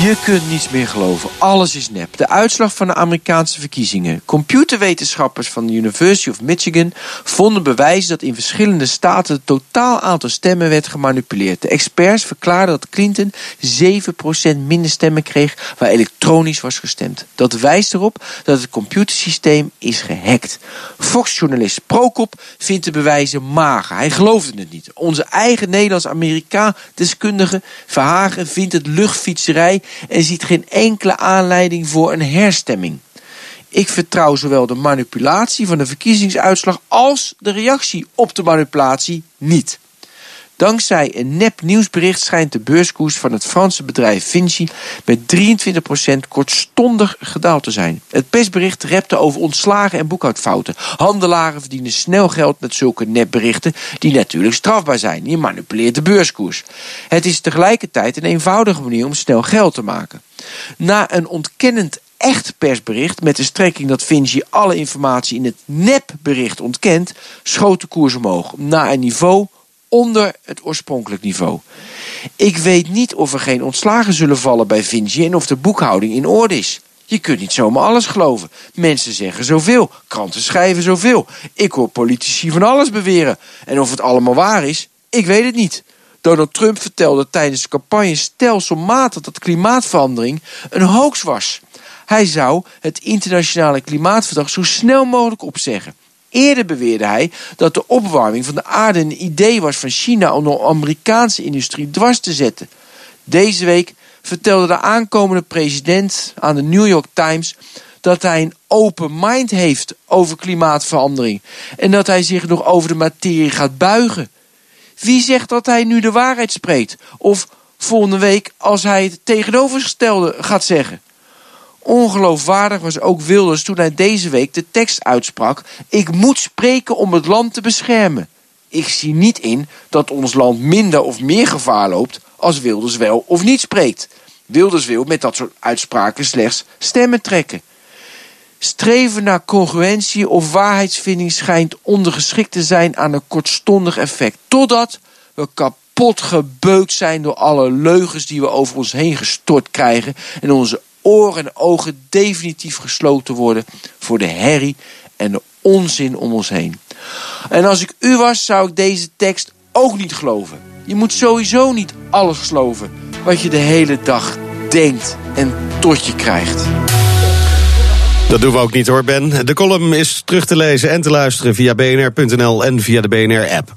Je kunt niets meer geloven. Alles is nep. De uitslag van de Amerikaanse verkiezingen. Computerwetenschappers van de University of Michigan vonden bewijs dat in verschillende staten het totaal aantal stemmen werd gemanipuleerd. De experts verklaarden dat Clinton 7% minder stemmen kreeg waar elektronisch was gestemd. Dat wijst erop dat het computersysteem is gehackt. Fox-journalist Prokop vindt de bewijzen mager. Hij geloofde het niet. Onze eigen Nederlands-Amerika-deskundige Verhagen vindt het luchtfietserij en ziet geen enkele aanleiding voor een herstemming. Ik vertrouw zowel de manipulatie van de verkiezingsuitslag als de reactie op de manipulatie niet. Dankzij een nep nieuwsbericht schijnt de beurskoers van het Franse bedrijf Vinci met 23% kortstondig gedaald te zijn. Het persbericht repte over ontslagen en boekhoudfouten. Handelaren verdienen snel geld met zulke nepberichten die natuurlijk strafbaar zijn. Je manipuleert de beurskoers. Het is tegelijkertijd een eenvoudige manier om snel geld te maken. Na een ontkennend echt persbericht met de strekking dat Vinci alle informatie in het nepbericht ontkent, schoot de koers omhoog naar een niveau onder het oorspronkelijk niveau. Ik weet niet of er geen ontslagen zullen vallen bij Vinci en of de boekhouding in orde is. Je kunt niet zomaar alles geloven. Mensen zeggen zoveel, kranten schrijven zoveel. Ik hoor politici van alles beweren. En of het allemaal waar is, ik weet het niet. Donald Trump vertelde tijdens de campagne stelselmatig dat klimaatverandering een hoax was. Hij zou het internationale klimaatverdrag zo snel mogelijk opzeggen. Eerder beweerde hij dat de opwarming van de aarde een idee was van China om de Amerikaanse industrie dwars te zetten. Deze week vertelde de aankomende president aan de New York Times dat hij een open mind heeft over klimaatverandering en dat hij zich nog over de materie gaat buigen. Wie zegt dat hij nu de waarheid spreekt? Of volgende week als hij het tegenovergestelde gaat zeggen? Ongeloofwaardig was ook Wilders toen hij deze week de tekst uitsprak: Ik moet spreken om het land te beschermen. Ik zie niet in dat ons land minder of meer gevaar loopt als Wilders wel of niet spreekt. Wilders wil met dat soort uitspraken slechts stemmen trekken. Streven naar congruentie of waarheidsvinding schijnt ondergeschikt te zijn aan een kortstondig effect, totdat we kapot gebeukt zijn door alle leugens die we over ons heen gestort krijgen en onze oren en ogen definitief gesloten worden voor de herrie en de onzin om ons heen. En als ik u was, zou ik deze tekst ook niet geloven. Je moet sowieso niet alles geloven wat je de hele dag denkt en tot je krijgt. Dat doen we ook niet hoor, Ben. De column is terug te lezen en te luisteren via bnr.nl en via de BNR-app.